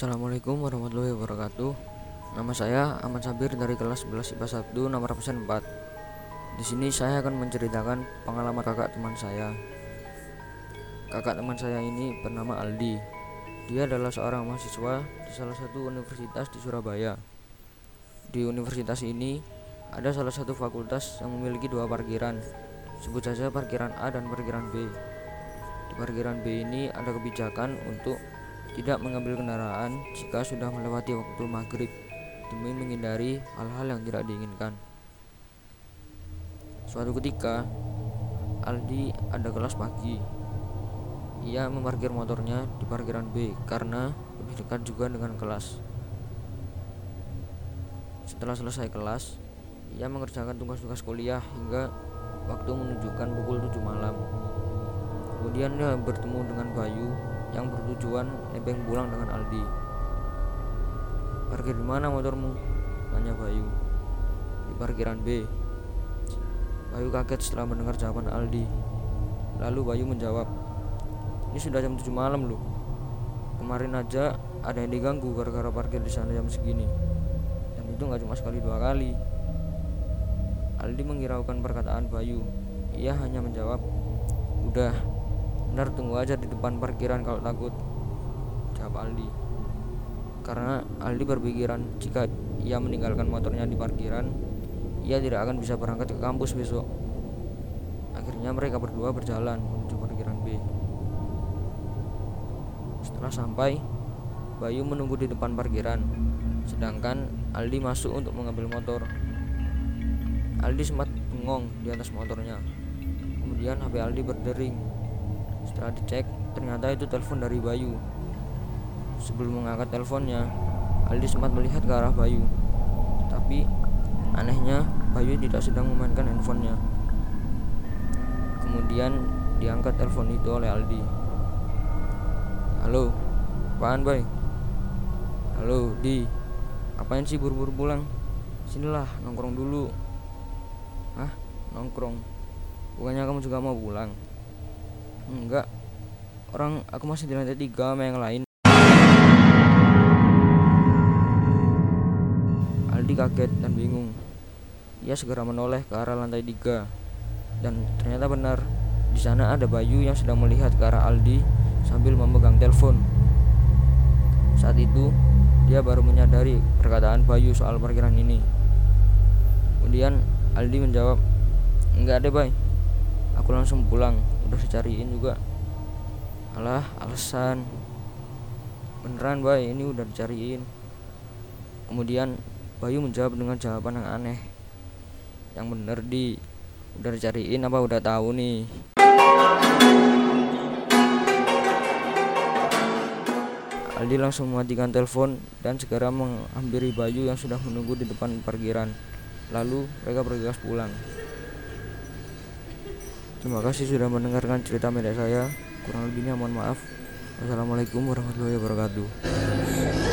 Assalamualaikum warahmatullahi wabarakatuh. Nama saya Ahmad Sabir dari kelas 11 IPA 1 nomor absen 4. Di sini saya akan menceritakan pengalaman kakak teman saya. Kakak teman saya ini bernama Aldi. Dia adalah seorang mahasiswa di salah satu universitas di Surabaya. Di universitas ini ada salah satu fakultas yang memiliki dua parkiran. Sebut saja parkiran A dan parkiran B. Di parkiran B ini ada kebijakan untuk tidak mengambil kendaraan jika sudah melewati waktu maghrib demi menghindari hal-hal yang tidak diinginkan. Suatu ketika, Aldi ada kelas pagi. Ia memarkir motornya di parkiran B karena lebih dekat juga dengan kelas. Setelah selesai kelas, ia mengerjakan tugas-tugas kuliah hingga waktu menunjukkan pukul 7 malam. Kemudian dia bertemu dengan Bayu yang bertujuan nebeng pulang dengan Aldi. Parkir di mana motormu? Tanya Bayu. Di parkiran B. Bayu kaget setelah mendengar jawaban Aldi. Lalu Bayu menjawab, ini sudah jam 7 malam loh. Kemarin aja ada yang diganggu gara-gara parkir di sana jam segini. Dan itu nggak cuma sekali dua kali. Aldi menghiraukan perkataan Bayu. Ia hanya menjawab, udah Benar tunggu aja di depan parkiran kalau takut. Jawab Aldi. Karena Aldi berpikiran jika ia meninggalkan motornya di parkiran Ia tidak akan bisa berangkat ke kampus besok. Akhirnya mereka berdua berjalan menuju parkiran B. Setelah sampai Bayu menunggu di depan parkiran Sedangkan Aldi masuk untuk mengambil motor. Aldi sempat bengong di atas motornya. Kemudian HP Aldi berdering setelah dicek, ternyata itu telepon dari Bayu. Sebelum mengangkat teleponnya, Aldi sempat melihat ke arah Bayu. Tapi anehnya, Bayu tidak sedang memainkan handphonenya. Kemudian diangkat telepon itu oleh Aldi. Halo, apaan boy? Halo, Di. Apain sih buru-buru pulang? Sinilah, nongkrong dulu. Hah? Nongkrong? Bukannya kamu juga mau pulang? Enggak. Orang aku masih di lantai tiga sama yang lain. Aldi kaget dan bingung. Ia segera menoleh ke arah lantai tiga. Dan ternyata benar, di sana ada Bayu yang sedang melihat ke arah Aldi sambil memegang telepon. Saat itu, dia baru menyadari perkataan Bayu soal parkiran ini. Kemudian Aldi menjawab, "Enggak deh, Bay. Aku langsung pulang udah dicariin juga. Alah alasan. Beneran bay ini udah dicariin. Kemudian Bayu menjawab dengan jawaban yang aneh. Yang bener di. Udah dicariin apa udah tahu nih? Aldi langsung mematikan telepon dan segera menghampiri Bayu yang sudah menunggu di depan parkiran. Lalu mereka bergegas pulang. Terima kasih sudah mendengarkan cerita pendek saya. Kurang lebihnya mohon maaf. Wassalamualaikum warahmatullahi wabarakatuh.